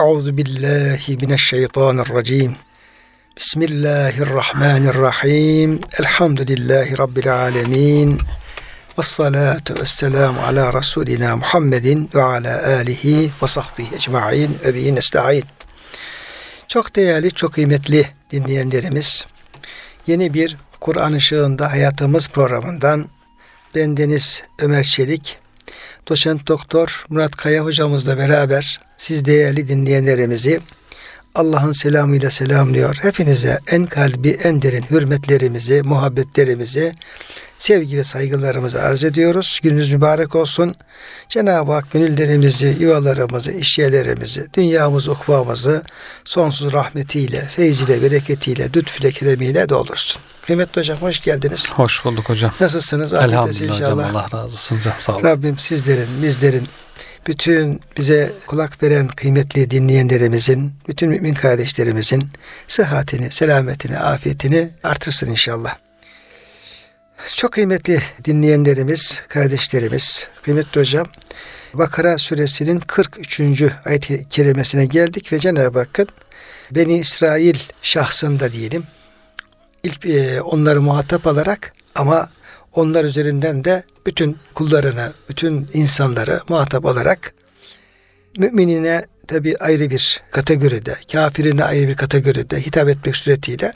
Euzu billahi mineşşeytanirracim. Bismillahirrahmanirrahim. Elhamdülillahi rabbil alamin. Ve salatu ve selamu ala Resulina Muhammedin ve ala alihi ve sahbihi ecma'in ve bihi. Çok değerli, çok kıymetli dinleyenlerimiz, yeni bir Kur'an ışığında hayatımız programından bendeniz Ömer Çelik, doçent doktor Murat Kaya hocamızla beraber siz değerli dinleyenlerimizi Allah'ın selamıyla selamlıyor. Hepinize en kalbi, en derin hürmetlerimizi, muhabbetlerimizi, sevgi ve saygılarımızı arz ediyoruz. Gününüz mübarek olsun. Cenab-ı Hak gönüllerimizi, yuvalarımızı, işyerlerimizi, dünyamızı, ukvamızı sonsuz rahmetiyle, feyziyle, bereketiyle, lütfüyle, keremiyle doldursun. Kıymetli hocam hoş geldiniz. Hoş bulduk hocam. Nasılsınız? Elhamdülillah hocam Allah razı olsun hocam sağ olun. Rabbim sizlerin, bizlerin, bütün bize kulak veren kıymetli dinleyenlerimizin, bütün mümin kardeşlerimizin sıhhatini, selametini, afiyetini artırsın inşallah. Çok kıymetli dinleyenlerimiz, kardeşlerimiz, kıymetli hocam, Bakara suresinin 43. ayet-i kerimesine geldik ve Cenab-ı Hakk'ın Beni İsrail şahsında diyelim, ilk e, onları muhatap alarak ama onlar üzerinden de bütün kullarına, bütün insanları muhatap alarak müminine tabi ayrı bir kategoride, kafirine ayrı bir kategoride hitap etmek suretiyle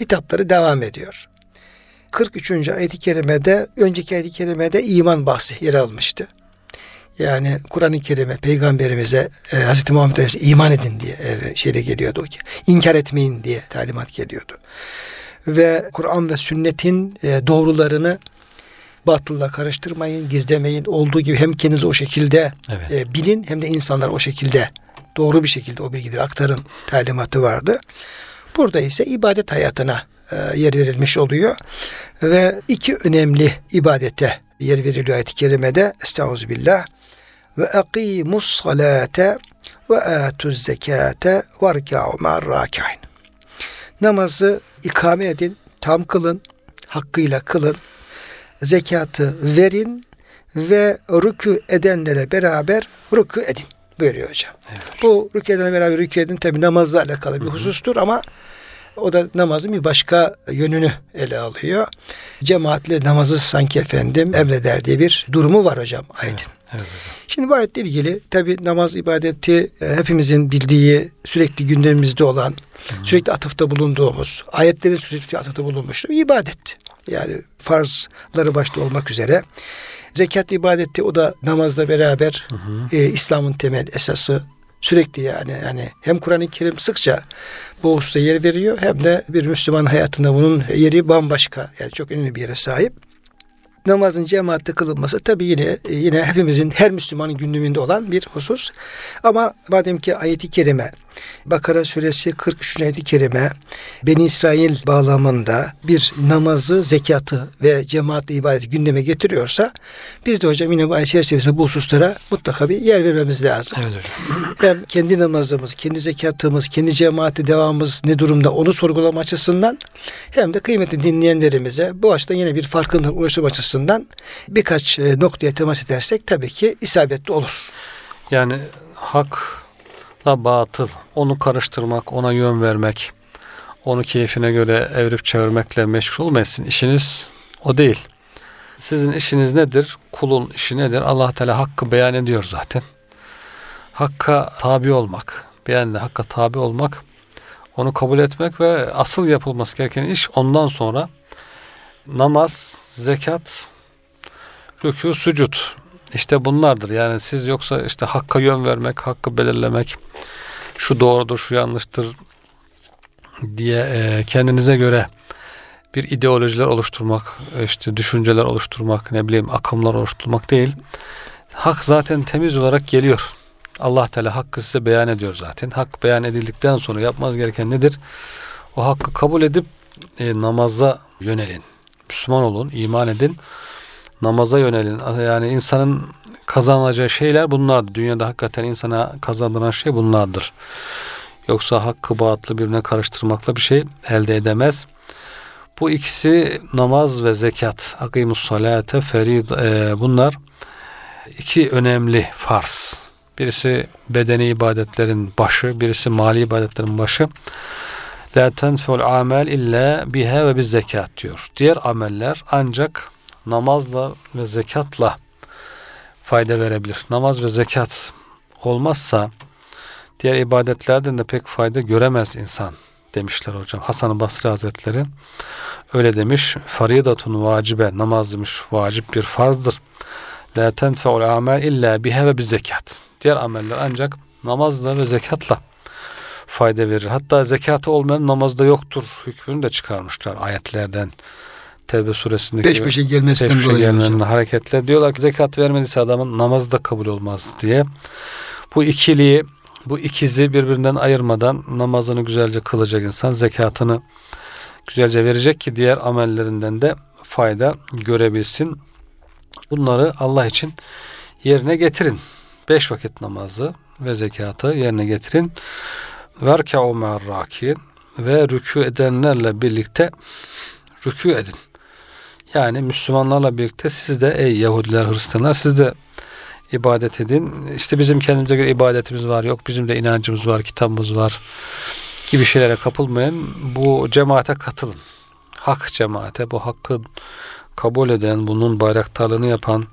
hitapları devam ediyor. 43. ayet-i kerimede, önceki ayet-i kerimede iman bahsi yer almıştı. Yani Kur'an-ı Kerim'e, Peygamberimize, e, Hz. Muhammed iman edin diye e, şeyde geliyordu. İnkar etmeyin diye talimat geliyordu. Ve Kur'an ve sünnetin e, doğrularını batılla karıştırmayın, gizlemeyin. Olduğu gibi hem kendinizi o şekilde evet. e, bilin hem de insanlar o şekilde doğru bir şekilde o bilgileri aktarın talimatı vardı. Burada ise ibadet hayatına e, yer verilmiş oluyor. Ve iki önemli ibadete yer veriliyor ayet-i kerimede. Estağfirullah. Ve akimus salate ve atuz zekate ve rikâ'u ma'ar Namazı ikame edin, tam kılın, hakkıyla kılın, zekatı verin ve rükü edenlere beraber rükü edin buyuruyor hocam. Evet. Bu rükü edenlere beraber rükü edin tabi namazla alakalı bir husustur ama o da namazın bir başka yönünü ele alıyor. Cemaatle namazı sanki efendim emreder diye bir durumu var hocam ayetin. Evet, evet. Şimdi bu ayetle ilgili tabi namaz ibadeti e, hepimizin bildiği sürekli gündemimizde olan Hı. sürekli atıfta bulunduğumuz ayetlerin sürekli atıfta bulunmuş bir ibadet. Yani farzları başta olmak üzere. Zekat ibadeti o da namazla beraber hı hı. E, İslam'ın temel esası sürekli yani yani hem Kur'an-ı Kerim sıkça bu hususta yer veriyor hem de bir Müslüman hayatında bunun yeri bambaşka yani çok önemli bir yere sahip namazın cemaatte kılınması tabii yine yine hepimizin her Müslümanın gündeminde olan bir husus. Ama madem ki ayeti kerime Bakara suresi 43. ayeti kerime Beni İsrail bağlamında bir namazı, zekatı ve cemaatle ibadeti gündeme getiriyorsa biz de hocam yine bu ayet çerçevesinde bu hususlara mutlaka bir yer vermemiz lazım. Evet hocam. Hem kendi namazımız, kendi zekatımız, kendi cemaati devamımız ne durumda onu sorgulama açısından hem de kıymetli dinleyenlerimize bu açıdan yine bir farkındalık ulaşım açısından birkaç e, noktaya temas edersek tabii ki isabetli olur. Yani hak la batıl. Onu karıştırmak, ona yön vermek, onu keyfine göre evrip çevirmekle meşgul olmayasın. İşiniz o değil. Sizin işiniz nedir? Kulun işi nedir? Allah Teala hakkı beyan ediyor zaten. Hakka tabi olmak, beyanla hakka tabi olmak, onu kabul etmek ve asıl yapılması gereken iş ondan sonra namaz, zekat, rükû, sucud. İşte bunlardır. Yani siz yoksa işte hakka yön vermek, hakkı belirlemek, şu doğrudur, şu yanlıştır diye e, kendinize göre bir ideolojiler oluşturmak, işte düşünceler oluşturmak, ne bileyim akımlar oluşturmak değil. Hak zaten temiz olarak geliyor. Allah Teala hakkı size beyan ediyor zaten. Hak beyan edildikten sonra yapmaz gereken nedir? O hakkı kabul edip e, namaza yönelin. Müslüman olun, iman edin. Namaza yönelin. Yani insanın kazanacağı şeyler bunlardır. Dünyada hakikaten insana kazandıran şey bunlardır. Yoksa hakkı batlı birbirine karıştırmakla bir şey elde edemez. Bu ikisi namaz ve zekat, akimus salate, ferid e, bunlar iki önemli farz. Birisi bedeni ibadetlerin başı, birisi mali ibadetlerin başı. La tenfeul amel illa biha ve biz zekat diyor. Diğer ameller ancak namazla ve zekatla fayda verebilir. Namaz ve zekat olmazsa diğer ibadetlerden de pek fayda göremez insan demişler hocam. Hasan-ı Basri Hazretleri öyle demiş. Faridatun vacibe namaz demiş vacip bir farzdır. La tenfeul amel illa biha ve biz zekat. Diğer ameller ancak namazla ve zekatla fayda verir. Hatta zekatı olmayan namazda yoktur hükmünü de çıkarmışlar ayetlerden. Tevbe suresindeki Peş peşe gelmesinden peş peşe dolayı. gelmenin hocam. hareketler. Diyorlar ki zekat vermediyse adamın namazı da kabul olmaz diye. Bu ikiliyi, bu ikizi birbirinden ayırmadan namazını güzelce kılacak insan zekatını güzelce verecek ki diğer amellerinden de fayda görebilsin. Bunları Allah için yerine getirin. Beş vakit namazı ve zekatı yerine getirin. Verkâ'u me'arrâkin ve rükû edenlerle birlikte rükû edin. Yani Müslümanlarla birlikte siz de ey Yahudiler, Hristiyanlar siz de ibadet edin. İşte bizim kendimize göre ibadetimiz var. Yok bizim de inancımız var, kitabımız var gibi şeylere kapılmayın. Bu cemaate katılın. Hak cemaate, bu hakkı kabul eden, bunun bayraktarlığını yapan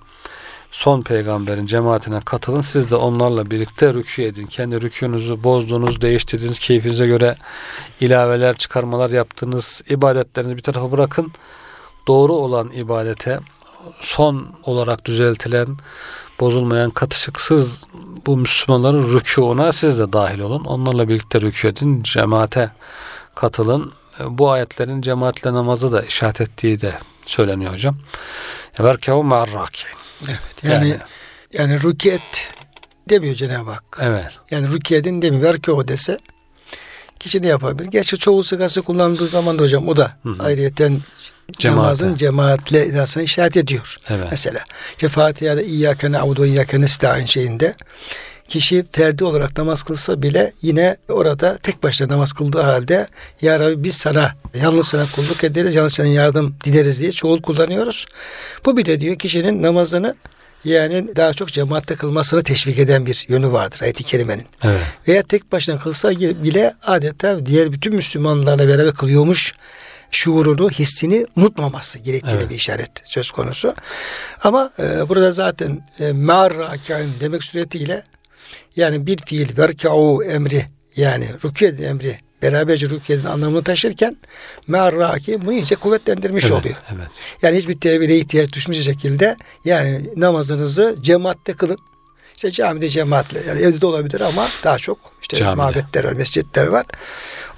son peygamberin cemaatine katılın. Siz de onlarla birlikte rükû edin. Kendi rükûnuzu bozdunuz, değiştirdiniz. Keyfinize göre ilaveler, çıkarmalar yaptınız. ibadetlerinizi bir tarafa bırakın. Doğru olan ibadete son olarak düzeltilen, bozulmayan, katışıksız bu Müslümanların rükûna siz de dahil olun. Onlarla birlikte rükû edin. Cemaate katılın. Bu ayetlerin cemaatle namazı da işaret ettiği de söyleniyor hocam. Verkâhu ma'arrâkin. Evet. Yani Yani- yani, rükiyet demiyor Cenab-ı Hak. Evet. Yani rükiyetin demiyor. Ver o dese kişi ne yapabilir? Gerçi çoğu sigası kullandığı zaman da hocam o da Hı hı. ayrıyeten Cemaate. namazın cemaatle edasını işaret ediyor. Evet. Mesela işte Fatiha'da İyyâke na'budu ve İyyâke nesta'in şeyinde kişi ferdi olarak namaz kılsa bile yine orada tek başına namaz kıldığı halde Ya Rabbi biz sana yalnız sana kulluk ederiz, yalnız sana yardım dileriz diye çoğul kullanıyoruz. Bu bile diyor kişinin namazını yani daha çok cemaatte kılmasını teşvik eden bir yönü vardır ayet-i kerimenin. Evet. Veya tek başına kılsa bile adeta diğer bütün Müslümanlarla beraber kılıyormuş şuurunu, hissini unutmaması gerektiğini Evet. bir işaret söz konusu. Ama e, burada zaten e, mar raki'in demek suretiyle yani bir fiil verka'u emri yani rükû emri beraberce rükû edin anlamını taşırken mar raki bunu iyice kuvvetlendirmiş evet. oluyor. Evet. Yani hiçbir tevhile ihtiyaç düşmeyecek şekilde yani namazınızı cemaatte kılın. İşte camide cemaatle yani evde de olabilir ama daha çok işte Camide. mabetler var, mescitler var.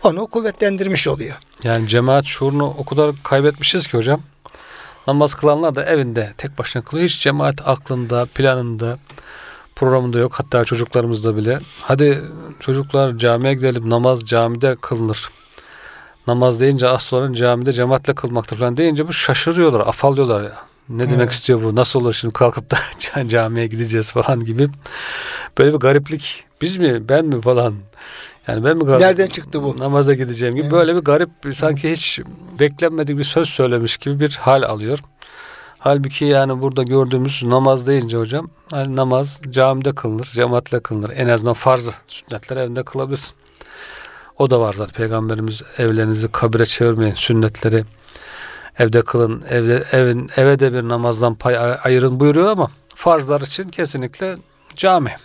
Onu kuvvetlendirmiş oluyor. Yani cemaat şuurunu o kadar kaybetmişiz ki hocam. Namaz kılanlar da evinde tek başına kılıyor. Hiç cemaat aklında, planında, programında yok. Hatta çocuklarımızda bile. Hadi çocuklar camiye gidelim. Namaz camide kılınır. Namaz deyince sonra camide cemaatle kılmaktır falan deyince bu şaşırıyorlar, afallıyorlar ya. Ne demek Evet. istiyor bu? Nasıl olur şimdi kalkıp da camiye gideceğiz falan gibi. Böyle bir gariplik. Biz mi, ben mi falan. Yani ben mi garip, Nereden çıktı bu? Namaza gideceğim gibi Evet. böyle bir garip sanki hiç beklenmedik bir söz söylemiş gibi bir hal alıyor. Halbuki yani burada gördüğümüz namaz deyince hocam hani namaz camide kılınır, cemaatle kılınır. En azından farzı, sünnetler evinde kılabilirsin. O da var zaten. Peygamberimiz evlerinizi kabire çevirmeyin. Sünnetleri evde kılın. Evde, evin, eve de bir namazdan pay ay- ayırın buyuruyor ama farzlar için kesinlikle cami.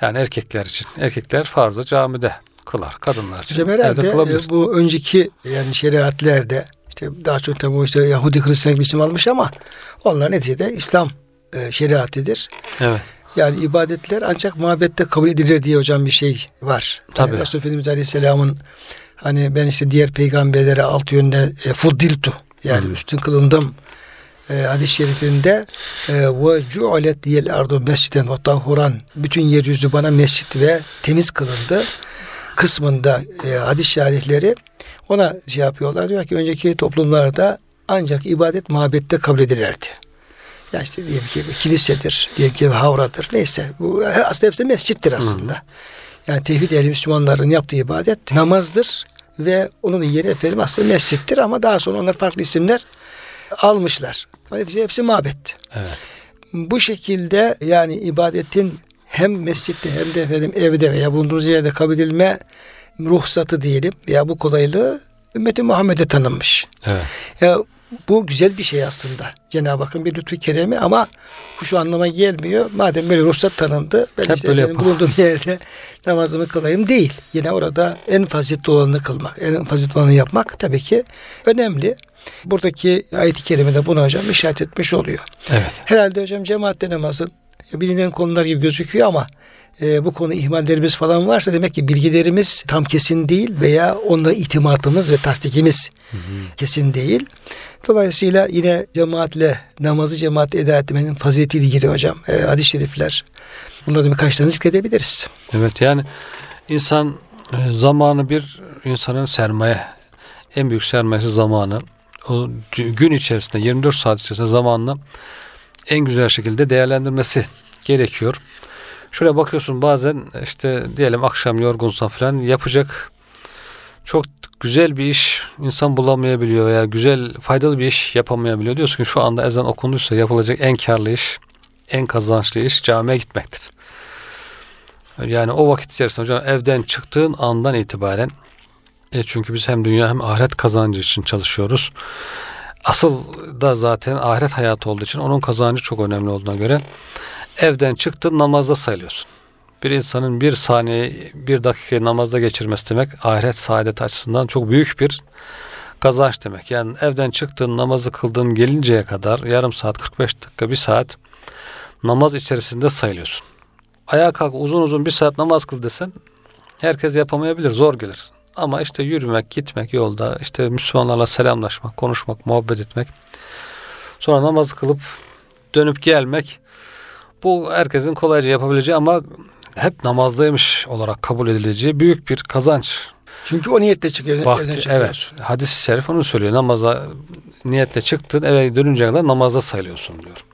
Yani erkekler için. Erkekler farzı camide kılar. Kadınlar için Hocam evde kılabilir. e, bu önceki yani şeriatlerde işte daha çok tabii bu işte Yahudi Hristiyan bir isim almış ama onlar neticede İslam e, şeriatıdır. Evet. Yani ibadetler ancak mabette kabul edilir diye hocam bir şey var. Tabii. Yani Resul Efendimiz Aleyhisselam'ın hani ben işte diğer peygamberlere alt yönde e, fuddiltu yani Hı. üstün kılındım e, hadis-i şerifinde e, ve cu'alet diyel ardu mesciden ve tahuran bütün yeryüzü bana mescit ve temiz kılındı kısmında e, hadis-i şerifleri ona şey yapıyorlar diyor ki önceki toplumlarda ancak ibadet mabette kabul edilirdi. Ya işte diyelim ki kilisedir, diyelim ki havradır. Neyse bu aslında hepsi mescittir aslında. Yani tevhid ehli Müslümanların yaptığı ibadet namazdır ve onun yeri efendim aslında mescittir ama daha sonra onlar farklı isimler almışlar. Neticede hepsi mabet. Evet. Bu şekilde yani ibadetin hem mescitte hem de efendim evde veya bulunduğunuz yerde kabul edilme ruhsatı diyelim veya bu kolaylığı ümmeti Muhammed'e tanınmış. Evet. Ya bu güzel bir şey aslında. Cenab-ı Hakk'ın bir lütfu keremi ama bu şu anlama gelmiyor. Madem böyle ruhsat tanındı ben Hep işte böyle efendim bulunduğum yerde namazımı kılayım değil. Yine orada en faziletli olanını kılmak, en faziletli olanı yapmak tabii ki önemli. Buradaki ayet-i kerimede bunu hocam işaret etmiş oluyor. Evet. Herhalde hocam cemaatte namazın bilinen konular gibi gözüküyor ama e, bu konu ihmallerimiz falan varsa demek ki bilgilerimiz tam kesin değil veya onlara itimatımız ve tasdikimiz kesin değil. Dolayısıyla yine cemaatle namazı cemaat eda etmenin faziletiyle ilgili hocam e, hadis-i şerifler bunları birkaç tane zikredebiliriz. Evet yani insan e, zamanı bir insanın sermaye en büyük sermayesi zamanı. O gün içerisinde 24 saat içerisinde zamanını en güzel şekilde değerlendirmesi gerekiyor. Şöyle bakıyorsun bazen işte diyelim akşam yorgunsan falan yapacak çok güzel bir iş insan bulamayabiliyor veya güzel faydalı bir iş yapamayabiliyor. Diyorsun ki şu anda ezan okunduysa yapılacak en karlı iş, en kazançlı iş camiye gitmektir. Yani o vakit içerisinde hocam evden çıktığın andan itibaren e çünkü biz hem dünya hem ahiret kazancı için çalışıyoruz. Asıl da zaten ahiret hayatı olduğu için onun kazancı çok önemli olduğuna göre evden çıktın namazda sayılıyorsun. Bir insanın bir saniye, bir dakikayı namazda geçirmesi demek ahiret saadeti açısından çok büyük bir kazanç demek. Yani evden çıktığın, namazı kıldığın gelinceye kadar yarım saat, 45 dakika, bir saat namaz içerisinde sayılıyorsun. Ayağa kalk uzun uzun bir saat namaz kıl desen herkes yapamayabilir, zor gelir. Ama işte yürümek, gitmek yolda, işte Müslümanlarla selamlaşmak, konuşmak, muhabbet etmek. Sonra namaz kılıp dönüp gelmek bu herkesin kolayca yapabileceği ama hep namazdaymış olarak kabul edileceği büyük bir kazanç. Çünkü o niyette çıkıyor. Vakti, evet. Hadis-i şerif onu söylüyor. Namaza niyetle çıktın eve dönünce kadar namazda sayılıyorsun diyor.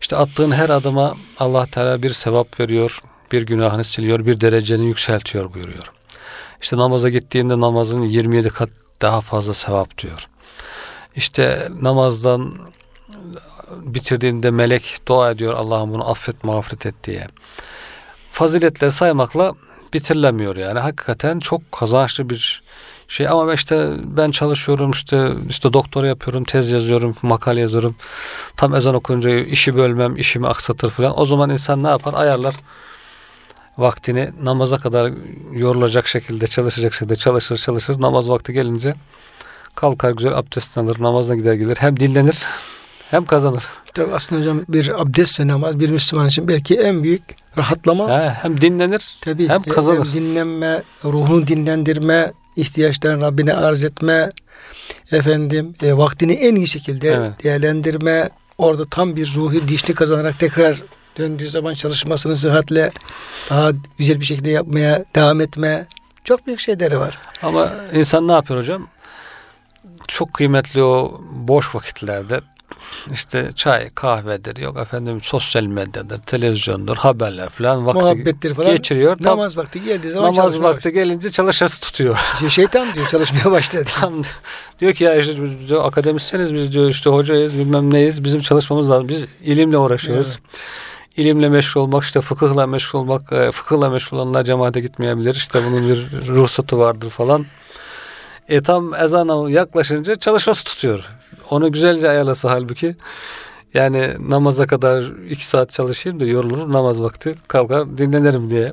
İşte attığın her adıma Allah Teala bir sevap veriyor, bir günahını siliyor, bir dereceni yükseltiyor buyuruyor. İşte namaza gittiğinde namazın 27 kat daha fazla sevap diyor. İşte namazdan bitirdiğinde melek dua ediyor Allah'ım bunu affet mağfiret et diye. Faziletleri saymakla bitirilemiyor yani. Hakikaten çok kazançlı bir şey ama işte ben çalışıyorum işte işte doktora yapıyorum, tez yazıyorum, makale yazıyorum. Tam ezan okununca işi bölmem, işimi aksatır falan. O zaman insan ne yapar? Ayarlar vaktini namaza kadar yorulacak şekilde, çalışacak şekilde çalışır çalışır. Namaz vakti gelince kalkar güzel abdestini alır, namazına gider gelir. Hem dinlenir hem kazanır. Tabii aslında hocam bir abdest ve namaz bir Müslüman için belki en büyük rahatlama. He, hem dinlenir Tabii hem kazanır. hem dinlenme, ruhunu dinlendirme, ihtiyaçlarını Rabbine arz etme, efendim e, vaktini en iyi şekilde Evet. değerlendirme, orada tam bir ruhi dişli kazanarak tekrar döndüğü zaman çalışmasını sıhhatle daha güzel bir şekilde yapmaya devam etme. Çok büyük şeyleri var. Ama insan ne yapıyor hocam? Çok kıymetli o boş vakitlerde işte çay, kahvedir, yok efendim sosyal medyadır, televizyondur, haberler falan vakti Muhabbettir falan. geçiriyor. Tam Namaz vakti geldiği zaman namaz vakti gelince çalışası tutuyor. başlıyor. Şeytan diyor çalışmaya başladı. Tam diyor ki ya işte biz diyor, akademisyeniz biz diyor işte hocayız bilmem neyiz bizim çalışmamız lazım. Biz ilimle uğraşıyoruz. İlimle meşgul olmak işte fıkıhla meşgul olmak e, fıkıhla meşgul olanlar cemaate gitmeyebilir. İşte bunun bir ruhsatı vardır falan. E tam ezana yaklaşınca çalışması tutuyor. Onu güzelce ayarlasa halbuki yani namaza kadar iki saat çalışayım da yorulur namaz vakti kalkar dinlenirim diye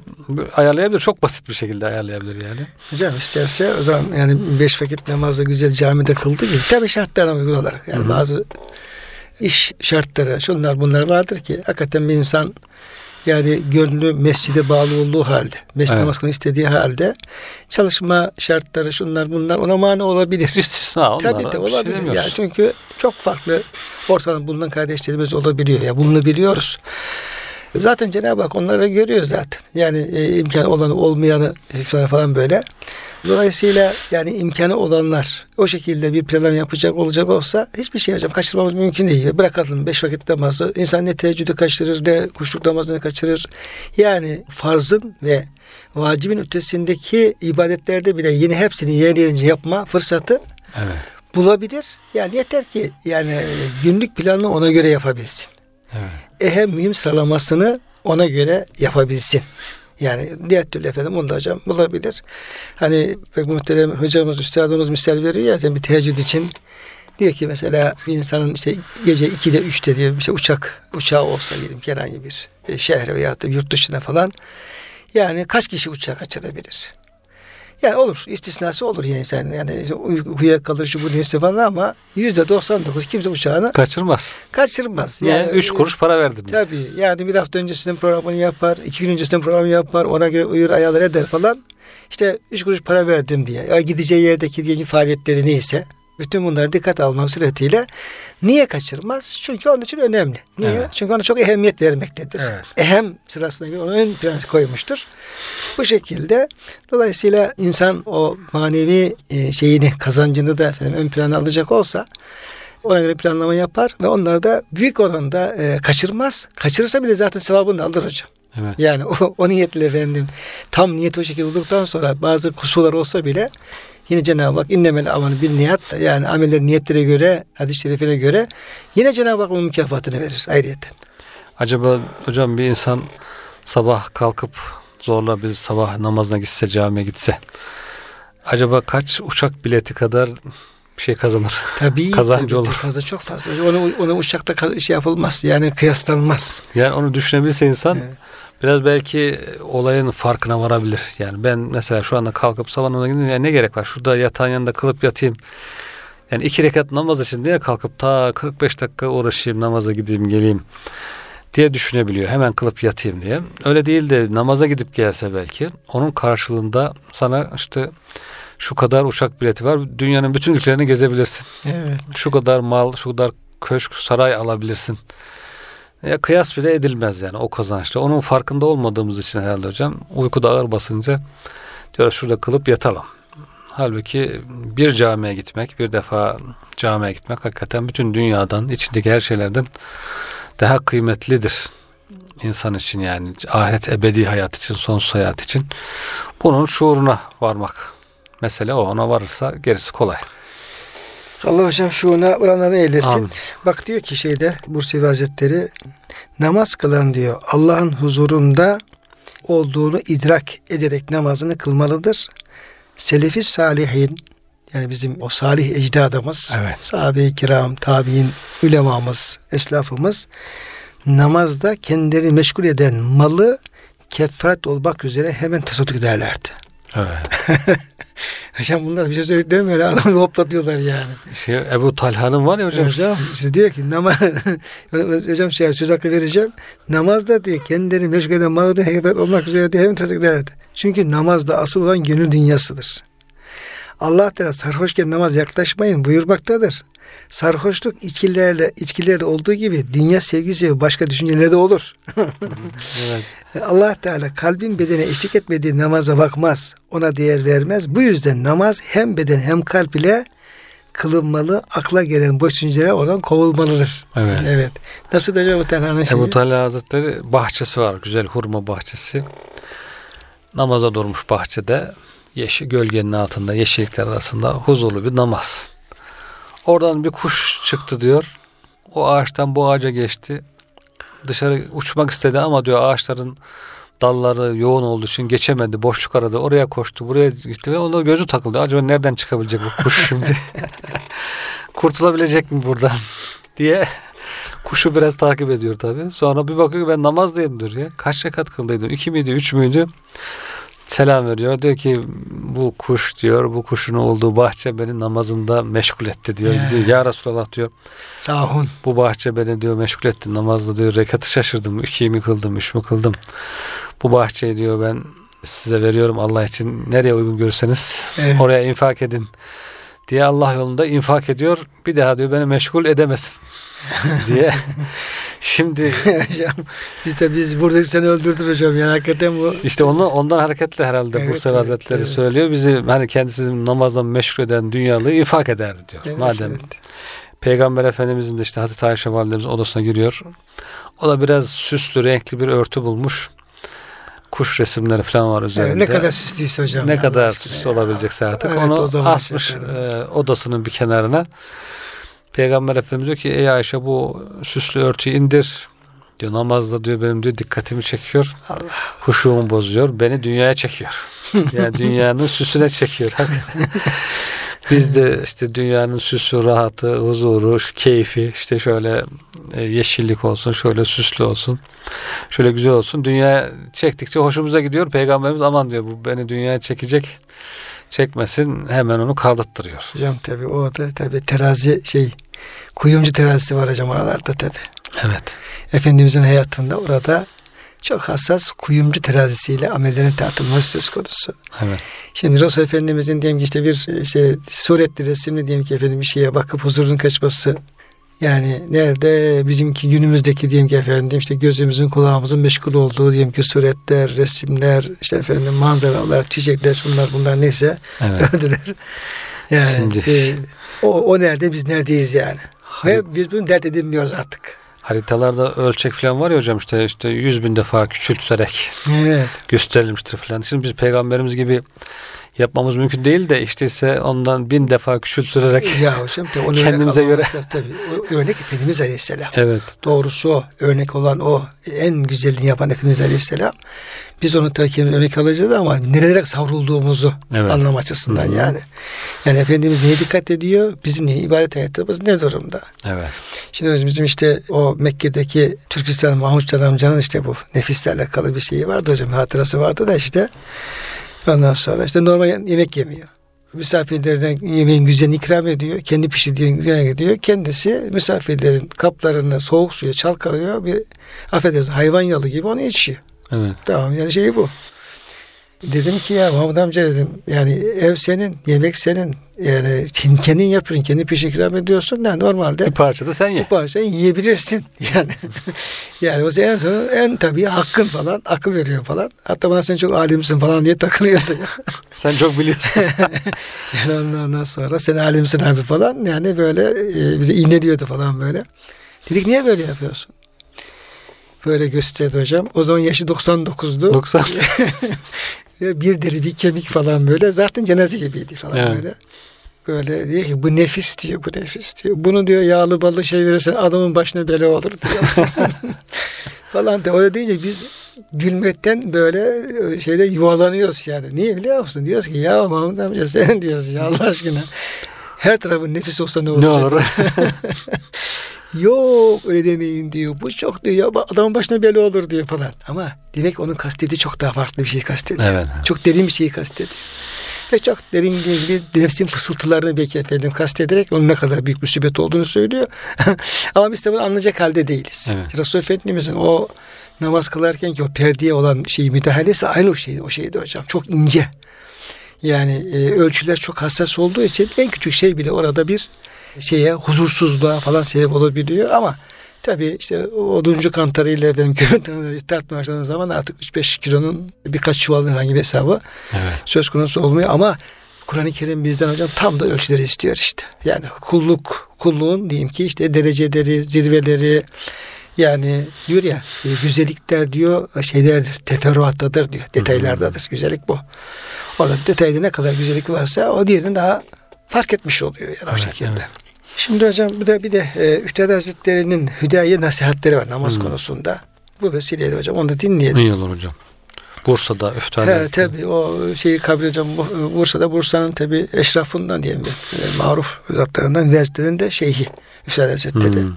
ayarlayabilir. Çok basit bir şekilde ayarlayabilir yani. Hocam isterse o zaman yani beş vakit namazı güzel camide kıldı gibi. Tabii şartlarına uygun olarak. Yani Hı hı. bazı iş şartları şunlar bunlar vardır ki hakikaten bir insan yani gönlü mescide bağlı olduğu halde, mescid Evet. namaz istediği halde çalışma şartları şunlar bunlar ona mani olabilir. İstisna onlar. Tabii de şey olabilir. demiyoruz. yani çünkü çok farklı ortadan bulunan kardeşlerimiz olabiliyor. Ya bulunabiliyoruz. Zaten Cenab-ı Hak onları görüyor zaten. Yani e, imkanı olanı olmayanı falan falan böyle. Dolayısıyla yani imkanı olanlar o şekilde bir plan yapacak olacak olsa hiçbir şey hocam kaçırmamız mümkün değil. Bırakalım beş vakit namazı. İnsan ne teheccüdü kaçırır ne kuşluk namazını kaçırır. Yani farzın ve vacibin ötesindeki ibadetlerde bile yine hepsini yer yerince yapma fırsatı Evet. bulabilir. Yani yeter ki yani e, günlük planını ona göre yapabilsin. Evet. Ehem mühim sıralamasını ona göre yapabilsin. Yani diğer türlü efendim onu da hocam bulabilir. Hani pek muhterem hocamız, üstadımız misal veriyor ya yani bir teheccüd için diyor ki mesela bir insanın işte gece 2'de 3'te diyor işte uçak uçağı olsa diyelim herhangi bir e, şehre veya da yurt dışına falan yani kaç kişi uçağı kaçırabilir? Yani olur. istisnası olur yani sen yani uykuya kalır şu bu neyse falan ama yüzde 99 kimse uçağını Kaçırmaz. kaçırmaz. Yani Yani üç kuruş para verdim. Tabii yani bir hafta öncesinden programını yapar, iki gün öncesinden programı yapar, ona göre uyur ayarlar eder falan. İşte üç kuruş para verdim diye. Ya gideceği yerdeki diyelim faaliyetleri neyse bütün bunlara dikkat almak suretiyle niye kaçırmaz? Çünkü onun için önemli. Niye? Evet. Çünkü ona çok ehemmiyet vermektedir. Evet. Ehem sırasına göre onu ön plana koymuştur. Bu şekilde dolayısıyla insan o manevi e, şeyini kazancını da efendim, ön plana alacak olsa ona göre planlama yapar ve onları da büyük oranda e, kaçırmaz. Kaçırırsa bile zaten sevabını alır hocam. Evet. Yani o, o niyetle efendim tam niyet o şekilde olduktan sonra bazı kusurlar olsa bile yine Cenab-ı Hak innemel amanı bir niyat yani ameller niyetlere göre hadis-i şerifine göre yine Cenab-ı Hak onun mükafatını verir ayrıyeten. Acaba hocam bir insan sabah kalkıp zorla bir sabah namazına gitse camiye gitse acaba kaç uçak bileti kadar bir şey kazanır? Tabii Kazancı tabii, olur. Fazla çok fazla. Onu, onu uçakta şey yapılmaz. Yani kıyaslanmaz. Yani onu düşünebilse insan Evet. Biraz belki olayın farkına varabilir. Yani ben mesela şu anda kalkıp sabah namazına gideyim ya ne gerek var? Şurada yatağın yanında kılıp yatayım. Yani iki rekat namaz için diye kalkıp ta 45 dakika uğraşayım namaza gideyim geleyim diye düşünebiliyor. Hemen kılıp yatayım diye. Öyle değil de namaza gidip gelse belki onun karşılığında sana işte şu kadar uçak bileti var. Dünyanın bütün ülkelerini gezebilirsin. Evet. Şu kadar mal, şu kadar köşk, saray alabilirsin. Ya kıyas bile edilmez yani o kazançla. Onun farkında olmadığımız için herhalde hocam uykuda ağır basınca diyor şurada kılıp yatalım. Halbuki bir camiye gitmek, bir defa camiye gitmek hakikaten bütün dünyadan, içindeki her şeylerden daha kıymetlidir. insan için yani ahiret ebedi hayat için, sonsuz hayat için. Bunun şuuruna varmak. Mesele o. Ona varırsa gerisi kolay. Allah hocam şuuna oranlarını eylesin. Amin. Bak diyor ki şeyde Bursevi Hazretleri namaz kılan diyor Allah'ın huzurunda olduğunu idrak ederek namazını kılmalıdır. Selefi salihin yani bizim o salih ecdadımız, Evet. sahabe-i kiram, tabi'in, ulemamız, eslafımız namazda kendileri meşgul eden malı kefaret olmak üzere hemen tasadduk ederlerdi. Evet. Hocam bunlar bir şey söyledik değil mi? Öyle adamı hoplatıyorlar yani. Şey, Ebu Talha'nın var ya hocam. Hocam işte diyor ki namaz hocam şey söz hakkı vereceğim. Namazda diyor kendileri meşgul eden malı da hekefet olmak üzere diye hemen tasdik ederdi. Çünkü namazda asıl olan gönül dünyasıdır. Allah Teala sarhoşken namaz yaklaşmayın buyurmaktadır. Sarhoşluk içkilerle içkilerle olduğu gibi dünya sevgisi ve başka düşüncelerde olur. Evet. Allah Teala kalbin bedene eşlik etmediği namaza bakmaz. Ona değer vermez. Bu yüzden namaz hem beden hem kalp ile kılınmalı. Akla gelen boş düşünceler oradan kovulmalıdır. Evet. Evet. Nasıl da Ebu Talha'nın şeyi? Ebu Talha Hazretleri bahçesi var. Güzel hurma bahçesi. Namaza durmuş bahçede. Yeşil, gölgenin altında, yeşillikler arasında huzurlu bir namaz. Oradan bir kuş çıktı diyor. O ağaçtan bu ağaca geçti. Dışarı uçmak istedi ama diyor ağaçların dalları yoğun olduğu için geçemedi. Boşluk aradı. Oraya koştu. Buraya gitti ve onda gözü takıldı. Acaba nereden çıkabilecek bu kuş şimdi? Kurtulabilecek mi buradan? diye kuşu biraz takip ediyor tabi. Sonra bir bakıyor ben namazdayım diyor ya. Kaç rekat kıldıydım? İki miydi, üç müydü? Selam veriyor. Diyor ki bu kuş diyor, bu kuşun olduğu bahçe beni namazımda meşgul etti diyor. Ya. Diyor, ya Resulallah diyor. Sahun. Bu bahçe beni diyor meşgul etti namazda diyor. Rekatı şaşırdım. İkiyi mi kıldım, üç mü kıldım? Bu bahçeyi diyor ben size veriyorum Allah için. Nereye uygun görürseniz Evet. oraya infak edin diye Allah yolunda infak ediyor. Bir daha diyor beni meşgul edemesin diye. Şimdi hocam biz de biz burada seni öldürdür hocam. Yani hakikaten bu. işte onu ondan hareketle herhalde Evet, Bursa evet, Hazretleri evet. söylüyor. Bizi hani kendisini namazdan meşgul eden dünyalığı infak ederdi diyor. Evet, Madem evet. Peygamber Efendimizin de işte Hazreti Ayşe validemizin odasına giriyor. O da biraz süslü, renkli bir örtü bulmuş. Kuş resimleri falan var üzerinde. Evet, ne kadar süslüyse hocam. ne kadar süslü ya. olabilecekse artık Evet, onu asmış e, odasının bir kenarına. Peygamber Efendimiz diyor ki ey Ayşe bu süslü örtüyü indir. Diyor namazda diyor benim diyor dikkatimi çekiyor. Allah. Huşuğumu bozuyor. Beni dünyaya çekiyor. yani dünyanın süsüne çekiyor. Biz de işte dünyanın süsü, rahatı, huzuru, keyfi işte şöyle e, yeşillik olsun, şöyle süslü olsun. Şöyle güzel olsun. Dünya çektikçe hoşumuza gidiyor. Peygamberimiz aman diyor bu beni dünyaya çekecek. Çekmesin hemen onu kaldırttırıyor. Hocam tabi orada tabi terazi şey kuyumcu terazisi var hocam oralarda tabi. Evet. Efendimizin hayatında orada çok hassas kuyumcu terazisiyle amellerin tartılması söz konusu. Evet. Şimdi Resul Efendimizin diyelim ki işte bir işte suretli resimli diyelim ki efendim bir şeye bakıp huzurun kaçması yani nerede bizimki günümüzdeki diyelim ki efendim işte gözümüzün kulağımızın meşgul olduğu diyelim ki suretler, resimler, işte efendim manzaralar, çiçekler, şunlar bunlar neyse Evet. öldüler. Yani Şimdi- e, o, o nerede biz neredeyiz yani. Ve biz bunu dert edinmiyoruz artık. Haritalarda ölçek falan var ya hocam işte işte yüz bin defa küçülterek Evet. gösterilmiştir falan. Şimdi biz peygamberimiz gibi yapmamız mümkün değil de işte ise ondan bin defa küçülterek Ya hocam de onu Kendimize göre. Tabii, örnek Efendimiz Aleyhisselam. evet Doğrusu o. Örnek olan o. En güzelini yapan Efendimiz Aleyhisselam. Biz onu tabii örnek alacağız ama nerelere savrulduğumuzu Evet. anlam açısından hı. yani. Yani Efendimiz neye dikkat ediyor? Bizim ibadet hayatımız ne durumda? evet Şimdi bizim işte o Mekke'deki Türkistan Mahmut Can amcanın işte bu nefisle alakalı bir şeyi vardı hocam. Hatırası vardı da işte ondan sonra işte normal yemek yemiyor. Misafirlerine yemeğin güzelini ikram ediyor. Kendi pişirdiği güzel gidiyor. Kendisi misafirlerin kaplarını soğuk suya çalkalıyor. Bir affedersin hayvan yalı gibi onu içiyor. evet Tamam yani şey bu. Dedim ki ya Mahmut amca dedim yani ev senin, yemek senin. Yani kendin yapıyorsun, kendi pişir ikram ediyorsun. Yani normalde bir parça da sen ye. bu parçayı yiyebilirsin yani. yani o en son en tabii hakkın falan akıl veriyor falan. Hatta bana sen çok alimsin falan diye takılıyordu. Sen çok biliyorsun. yani ondan sonra sen alimsin abi falan yani böyle e, bize iğneliyordu falan böyle. Dedik niye böyle yapıyorsun? Böyle gösterdi hocam. O zaman yaşı 99'du. 90. Ve bir deri bir kemik falan böyle. Zaten cenaze gibiydi falan Evet. böyle. Böyle diyor ki bu nefis diyor bu nefis diyor. Bunu diyor yağlı ballı şey verirsen adamın başına bela olur diyor. falan diyor. Öyle deyince biz gülmekten böyle e, şeyde yuvalanıyoruz yani. Niye biliyor musun? Diyoruz ki ya Mahmut amca sen diyoruz ya Allah aşkına. Her tarafın nefis olsa ne ne olacak? olur? Yok öyle demeyin diyor. Bu çok diyor ya adamın başına bela olur diyor falan. Ama demek onun kastediği çok daha farklı bir şey kastediyor. evet. Çok derin bir şeyi kastediyor. Ve çok derin gibi nefsin fısıltılarını belki efendim kastederek onun ne kadar büyük musibet olduğunu söylüyor. Ama biz de bunu anlayacak halde değiliz. Evet. Resul Efendimiz'in o namaz kılarken ki o perdeye olan şey müdahalesi aynı o şeydi, o şeydi hocam. Çok ince. Yani e, ölçüler çok hassas olduğu için en küçük şey bile orada bir şeye huzursuzluğa falan sebep olabiliyor ama tabii işte o oduncu kantarıyla efendim kömür tartmaya başladığınız zaman artık 3-5 kilonun birkaç çuvalın herhangi bir hesabı Evet. söz konusu olmuyor ama Kur'an-ı Kerim bizden hocam tam da ölçüleri istiyor işte. Yani kulluk, kulluğun diyeyim ki işte dereceleri, zirveleri yani diyor ya e, güzellikler diyor şeylerdir, teferruattadır diyor. Detaylardadır. Güzellik bu. Orada detayda ne kadar güzellik varsa o diğerini daha fark etmiş oluyor yani o Evet, şekilde. evet. Şimdi hocam bir de bir de e, Üstad Hazretleri'nin hüdaye nasihatleri var namaz Hı. konusunda. Bu vesileyle hocam onu da dinleyelim. İyi olur hocam. Bursa'da He, Üftade. tabii o şeyi kabri hocam Bu- Bursa'da Bursa'nın tabii eşrafından diyelim e, maruf zatlarından üniversitenin de şeyhi Üstad Hazretleri. Hmm.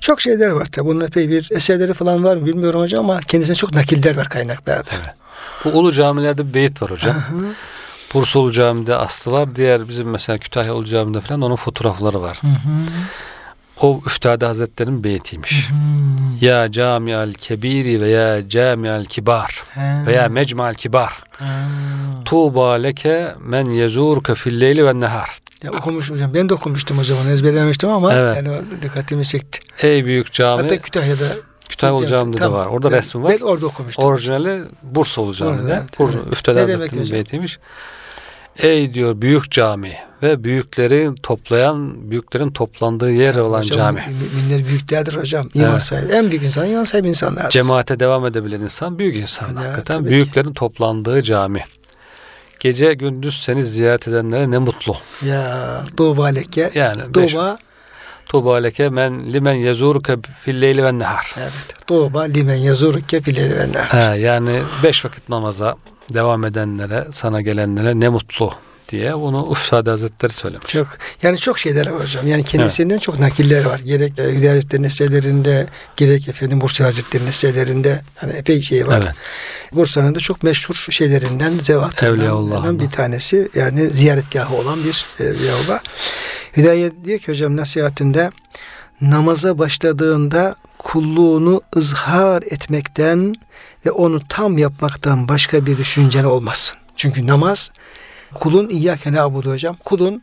Çok şeyler var tabii. Bunun epey bir eserleri falan var mı bilmiyorum hocam ama kendisine çok nakiller var kaynaklarda. Evet. Bu Ulu camilerde bir beyit var hocam. Aha. Bursa Ulu Cami'de aslı var. Diğer bizim mesela Kütahya Ulu Cami'de falan onun fotoğrafları var. Hı hı. O Üftade Hazretleri'nin beytiymiş. Hmm. Ya camial kebiri ve ya camial kibar Ha. ve ya mecmal kibar. Ha. Tuğba leke men yezurke fil leyli ve nehar. Ya okumuşum hocam. Ben de okumuştum o zaman. Ezberlemiştim ama Evet. yani dikkatimi çekti. Ey büyük cami. Hatta Kütahya'da Kütahya de Tamam. var. Orada Ben- resmi var. Ben orada okumuştum. Orijinali Bursa Ulu Cami'de. Orada, Bursa, evet. Demek Hazretleri'nin hocam? Ey diyor büyük cami ve büyükleri toplayan, büyüklerin toplandığı yer olan Hocam, cami. Müminler büyüklerdir hocam. İman Evet. sahibi. En büyük insan iman sahibi insanlardır. Cemaate devam edebilen insan büyük insan. Ya, Hakikaten tabii büyüklerin toplandığı cami. Gece gündüz seni ziyaret edenlere ne mutlu. Ya Doğba leke. Yani Doğba Tuğba leke men limen yezuruke fil leyli ve nehar. Evet. Tuğba limen yazuruke fileli ve He, yani beş vakit namaza devam edenlere, sana gelenlere ne mutlu diye bunu Ufsade Hazretleri söylemiş. Çok yani çok şeyler var hocam. Yani kendisinden çok nakiller var. Gerek e, Hülya Hazretleri'nin eserlerinde, gerek efendim Bursa Hazretleri'nin eserlerinde hani epey şey var. Evet. Bursa'nın da çok meşhur şeylerinden, Evliyaullah'ından. bir tanesi. Yani ziyaretgahı olan bir Evliyaullah. Hüdayet diyor ki hocam nasihatinde namaza başladığında kulluğunu ızhar etmekten ve onu tam yapmaktan başka bir düşüncen olmasın. Çünkü namaz kulun İyyâke nâbudu hocam. Kulun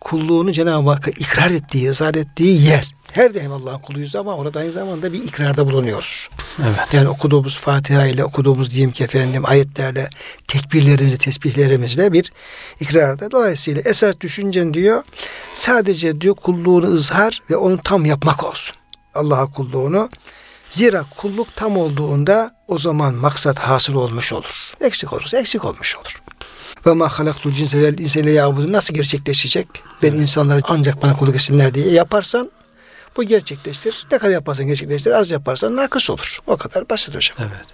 kulluğunu Cenab-ı Hakk'a ikrar ettiği, ızhar ettiği yer. Her daim Allah'ın kuluyuz ama orada aynı zamanda bir ikrarda bulunuyoruz. Evet. Yani okuduğumuz Fatiha ile okuduğumuz diyeyim ki efendim ayetlerle, tekbirlerimizle, tesbihlerimizle bir ikrarda. Dolayısıyla esas düşüncen diyor sadece diyor kulluğunu ızhar ve onu tam yapmak olsun. Allah'a kulluğunu. Zira kulluk tam olduğunda o zaman maksat hasıl olmuş olur. Eksik olursa eksik olmuş olur. Ve ma halaktul cinse vel insele yabudu nasıl gerçekleşecek? Ben insanları ancak bana kulluk etsinler diye yaparsan bu gerçekleştir. Ne kadar yaparsan gerçekleştir. Az yaparsan nakıs olur. O kadar basit hocam. Evet.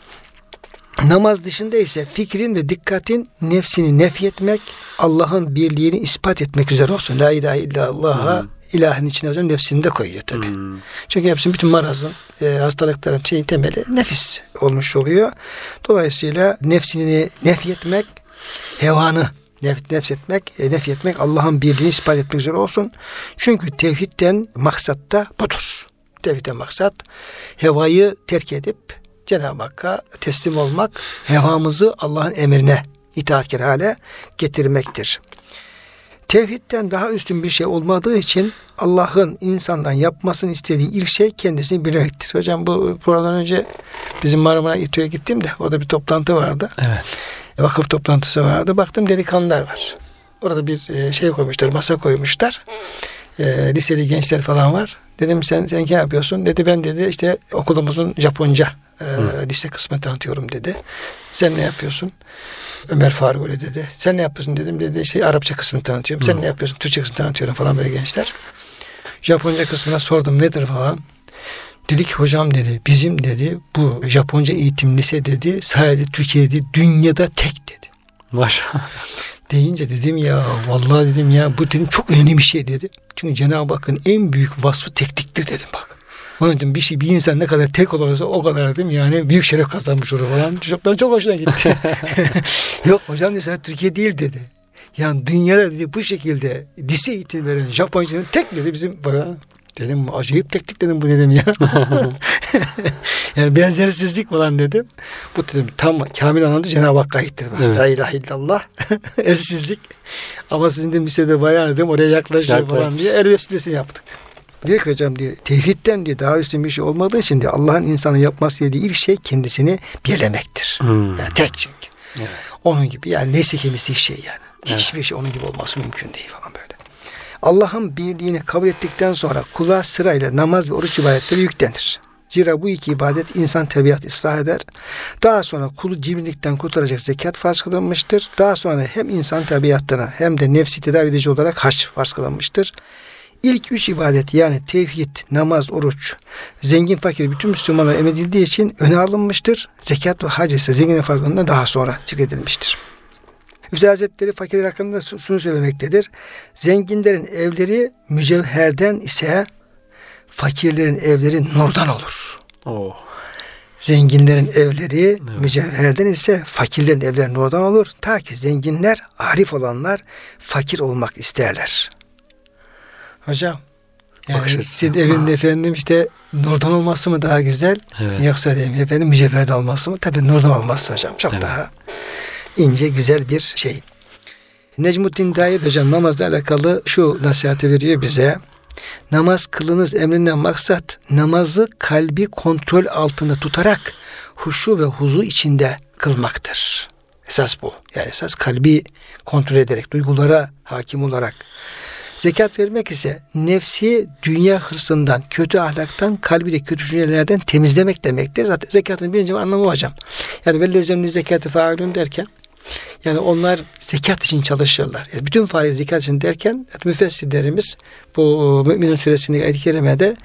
Namaz dışında ise fikrin ve dikkatin nefsini nefyetmek, Allah'ın birliğini ispat etmek üzere olsun. La ilahe illallah'a. İlahın içine hocam nefsini de koyuyor tabi. Hmm. Çünkü hepsinin bütün marazın, e, hastalıkların şeyin temeli nefis olmuş oluyor. Dolayısıyla nefsini nefyetmek, hevanı nef, nefsetmek, e, nefyetmek Allah'ın birliğini ispat etmek üzere olsun. Çünkü tevhidden maksat da budur. Tevhidden maksat hevayı terk edip Cenab-ı Hakk'a teslim olmak, hevamızı Allah'ın emrine itaatkar hale getirmektir. Tevhidden daha üstün bir şey olmadığı için Allah'ın insandan yapmasını istediği ilk şey kendisini bilmektir. Hocam bu programdan önce bizim Marmara İTÜ'ye gittim de orada bir toplantı vardı. Evet. Vakıf toplantısı vardı. Baktım delikanlılar var. Orada bir e, şey koymuşlar, masa koymuşlar. E, liseli gençler falan var. Dedim sen sen ne yapıyorsun? Dedi ben dedi işte okulumuzun Japonca e, lise kısmını tanıtıyorum dedi. Sen ne yapıyorsun? Ömer Faruk öyle dedi. Sen ne yapıyorsun dedim. Dedi işte Arapça kısmını tanıtıyorum. Sen ne yapıyorsun? Türkçe kısmını tanıtıyorum falan böyle gençler. Japonca kısmına sordum nedir falan. Dedi ki hocam dedi bizim dedi bu Japonca eğitim lise dedi sadece Türkiye'de dünyada tek dedi. Maşallah. Deyince dedim ya vallahi dedim ya bu dedim çok önemli bir şey dedi. Çünkü Cenab-ı Hakk'ın en büyük vasfı tekliktir dedim bak. Onun için bir şey bir insan ne kadar tek olursa o kadar dedim yani büyük şeref kazanmış olur falan. Çocukların çok hoşuna gitti. Yok hocam dedi sadece Türkiye değil dedi. Yani dünyada dedi bu şekilde lise eğitim veren Japonca'nın tek dedi bizim falan. Dedim acayip teknik dedim bu dedim ya. yani benzersizlik falan dedim. Bu dedim tam kamil anlamda Cenab-ı Hakk'a aittir. Evet. La ilahe illallah. Eşsizlik. Ama sizin de lisede bayağı dedim oraya yaklaşıyor Yaklaş. falan diye el vesilesi yaptık. Diyor ki hocam diyor tevhidden diyor daha üstün bir şey olmadığı için diyor Allah'ın insanı yapması dediği ilk şey kendisini birlemek Hmm. Yani tek çünkü. Evet. Onun gibi yani neyse kendisi şey yani. Evet. Hiçbir şey onun gibi olması mümkün değil falan böyle. Allah'ın birliğini kabul ettikten sonra kula sırayla namaz ve oruç ibadetleri yüklenir. Zira bu iki ibadet insan tabiat ıslah eder. Daha sonra kulu cimrilikten kurtaracak zekat farz kılınmıştır. Daha sonra hem insan tabiatına hem de nefsi tedavi edici olarak haç farz kılınmıştır. İlk üç ibadet yani tevhid, namaz, oruç, zengin fakir bütün Müslümanlara emredildiği için öne alınmıştır. Zekat ve hac ise zengin farkından daha sonra zikredilmiştir. Üstad Hazretleri fakirler hakkında şunu söylemektedir. Zenginlerin evleri mücevherden ise fakirlerin evleri nurdan olur. Oh. Zenginlerin evleri mücevherden ise fakirlerin evleri nurdan olur. Ta ki zenginler, arif olanlar fakir olmak isterler. Hocam yani Bakış açısı. senin evinde efendim işte nurdan olması mı daha güzel Evet. yoksa diyeyim efendim mücevherden olması mı? Tabii nurdan olması hocam çok Evet. daha ince güzel bir şey. Necmuddin Daid hocam namazla alakalı şu nasihati veriyor bize. Namaz kılınız emrinden maksat namazı kalbi kontrol altında tutarak huşu ve huzu içinde kılmaktır. Esas bu. Yani esas kalbi kontrol ederek, duygulara hakim olarak. Zekat vermek ise nefsi dünya hırsından, kötü ahlaktan, kalbi de kötü düşüncelerden temizlemek demektir. Zaten zekatın birinci anlamı hocam. Yani velilezemli zekatı failun derken Yani onlar zekat için çalışırlar. Yani bütün faiz zekat için derken müfessirlerimiz bu Müminun suresindeki ayet-i kerimede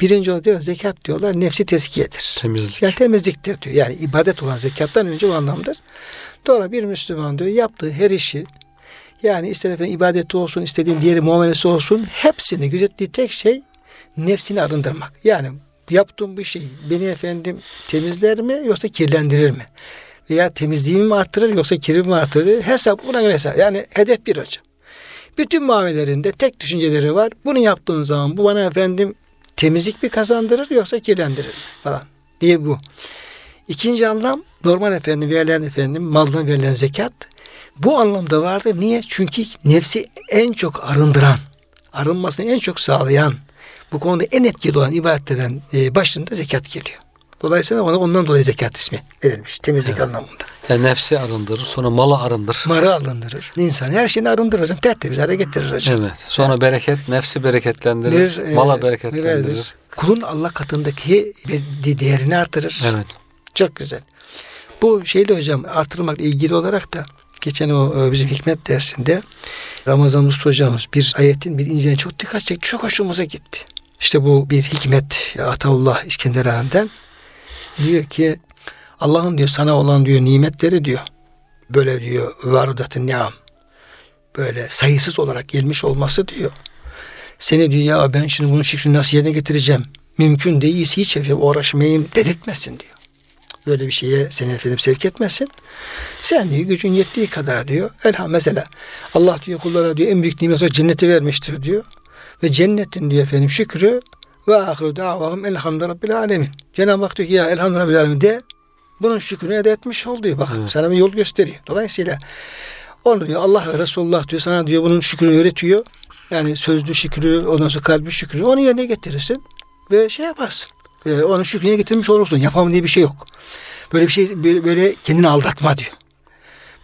birinci olarak diyor zekat diyorlar nefsi teskiyedir. Temizlik. Yani temizliktir diyor. Yani ibadet olan zekattan önce o anlamdır. Doğru bir Müslüman diyor yaptığı her işi yani ister efendim ibadeti olsun, istediğin diğeri muamelesi olsun hepsini gözettiği tek şey nefsini arındırmak. Yani yaptığım bu şey beni efendim temizler mi yoksa kirlendirir mi? Veya temizliğimi mi artırır yoksa kirimi mi artırır? Hesap buna göre hesap. Yani hedef bir hocam. Bütün muamelerinde tek düşünceleri var. Bunu yaptığın zaman bu bana efendim temizlik mi kazandırır yoksa kirlendirir mi falan diye bu. İkinci anlam normal efendim verilen efendim maldan verilen zekat bu anlamda vardır. Niye? Çünkü nefsi en çok arındıran, arınmasını en çok sağlayan, bu konuda en etkili olan ibadetlerden e, başında zekat geliyor. Dolayısıyla ona ondan dolayı zekat ismi verilmiş. Temizlik Evet. anlamında. Yani nefsi arındırır, sonra malı arındır. Marı alındırır. İnsan her şeyini arındırır hocam. Tertemiz hale getirir hocam. Evet. Sonra bereket, nefsi bereketlendirir, e, mala bereketlendirir. nelerdir? Kulun Allah katındaki değerini artırır. Evet. Çok güzel. Bu şeyle hocam artırmakla ilgili olarak da geçen o e, bizim hikmet dersinde Ramazan Usta hocamız bir ayetin bir inceliğine çok dikkat çekti. Çok hoşumuza gitti. İşte bu bir hikmet Ataullah İskenderhan'dan diyor ki Allah'ın diyor sana olan diyor nimetleri diyor böyle diyor varudatın niam böyle sayısız olarak gelmiş olması diyor. Seni diyor ya ben şimdi bunun şükrini nasıl yerine getireceğim? Mümkün değilse hiç uğraşmayayım dedirtmesin diyor. Böyle bir şeye seni efendim sevk etmesin. Sen diyor gücün yettiği kadar diyor. Elham mesela Allah diyor kullara diyor en büyük nimet olarak cenneti vermiştir diyor. Ve cennetin diyor efendim şükrü ve ahiru davahum elhamdü rabbil alemin. Cenab-ı Hak diyor ki ya elhamdü rabbil alemin de bunun şükrünü ede etmiş ol diyor. Bak Evet. sana bir yol gösteriyor. Dolayısıyla onu diyor Allah ve Resulullah diyor sana diyor bunun şükrünü öğretiyor. Yani sözlü şükrü, ondan sonra kalbi şükrü onu yerine getirirsin ve şey yaparsın. Ee, onun şükrüne getirmiş olursun. Yapamam diye bir şey yok. Böyle bir şey böyle, böyle kendini aldatma diyor.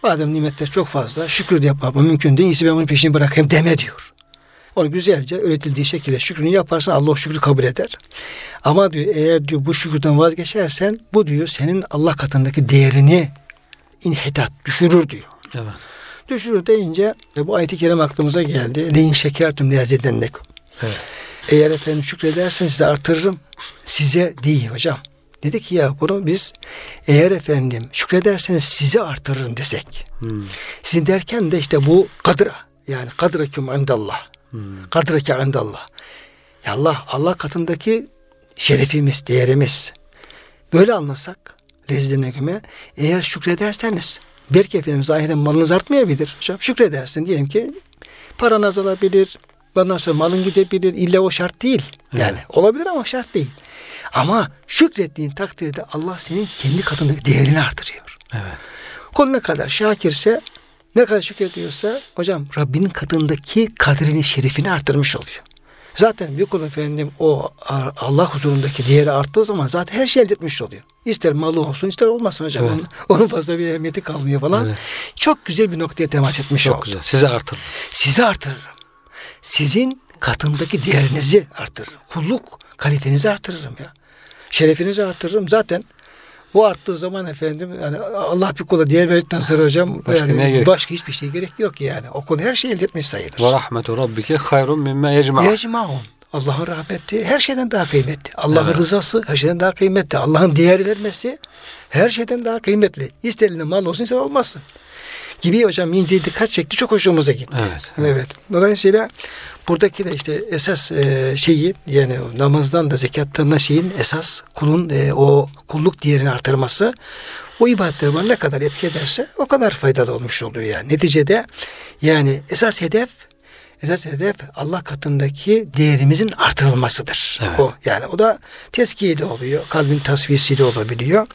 Madem nimetler çok fazla şükrü de yapmak mümkün değil. İyisi ben bunun peşini bırakayım deme diyor. Onu güzelce öğretildiği şekilde şükrünü yaparsan Allah o şükrü kabul eder. Ama diyor eğer diyor bu şükürden vazgeçersen bu diyor senin Allah katındaki değerini inhitat düşürür diyor. Evet. Düşürür deyince e, bu ayet-i kerim aklımıza geldi. Leyin şekertüm leyazedennekum. Evet. Eğer efendim şükrederseniz size artırırım. Size değil hocam. Dedi ki ya bunu biz eğer efendim şükrederseniz sizi artırırım desek. Hmm. Sizin derken de işte bu kadra yani kadraküm indallah. Hmm. Kadrake indallah. Ya Allah Allah katındaki şerefimiz, değerimiz. Böyle anlasak lezzetine göre eğer şükrederseniz belki efendim zahiren malınız artmayabilir. Hocam şükredersin diyelim ki paran azalabilir. Ondan sonra malın gidebilir. İlla o şart değil. Yani olabilir ama şart değil. Ama şükrettiğin takdirde Allah senin kendi katındaki değerini artırıyor. Evet. Kul ne kadar şakirse ne kadar şükrediyorsa hocam Rabbinin katındaki kadrini şerefini artırmış oluyor. Zaten bir kul efendim o Allah huzurundaki değeri arttığı zaman zaten her şey elde etmiş oluyor. İster malı olsun ister olmasın hocam. Evet. Onun, onun fazla bir ehemmiyeti kalmıyor falan. Evet. Çok güzel bir noktaya temas etmiş Çok oldu. güzel. Sizi artırır. Sizi artırırım. Sizin katındaki değerinizi artırırım. Kulluk kalitenizi artırırım ya. Şerefinizi artırırım. Zaten bu arttığı zaman efendim yani Allah bir kula değer verdikten sonra hocam Başka yani gerek? başka hiçbir şey gerek yok yani. O kul her şeyi elde etmiş sayılır. Ve rahmetu rabbike hayrun mimme yecma. Yecmaun. Allah'ın rahmeti her şeyden daha kıymetli. Allah'ın Evet. rızası her şeyden daha kıymetli. Allah'ın değer vermesi her şeyden daha kıymetli. İster elinde mal olsun ister olmasın. Gibi hocam ince dikkat çekti. Çok hoşumuza gitti. Evet. Evet. Dolayısıyla buradaki de işte esas e, şeyi yani namazdan da zekattan da şeyin esas kulun e, o kulluk değerini artırması o ibadetler bana ne kadar etki ederse o kadar faydalı olmuş oluyor yani. Neticede yani esas hedef esas hedef Allah katındaki değerimizin artırılmasıdır. Evet. O yani o da teskiyle oluyor. Kalbin tasfiyesiyle olabiliyor.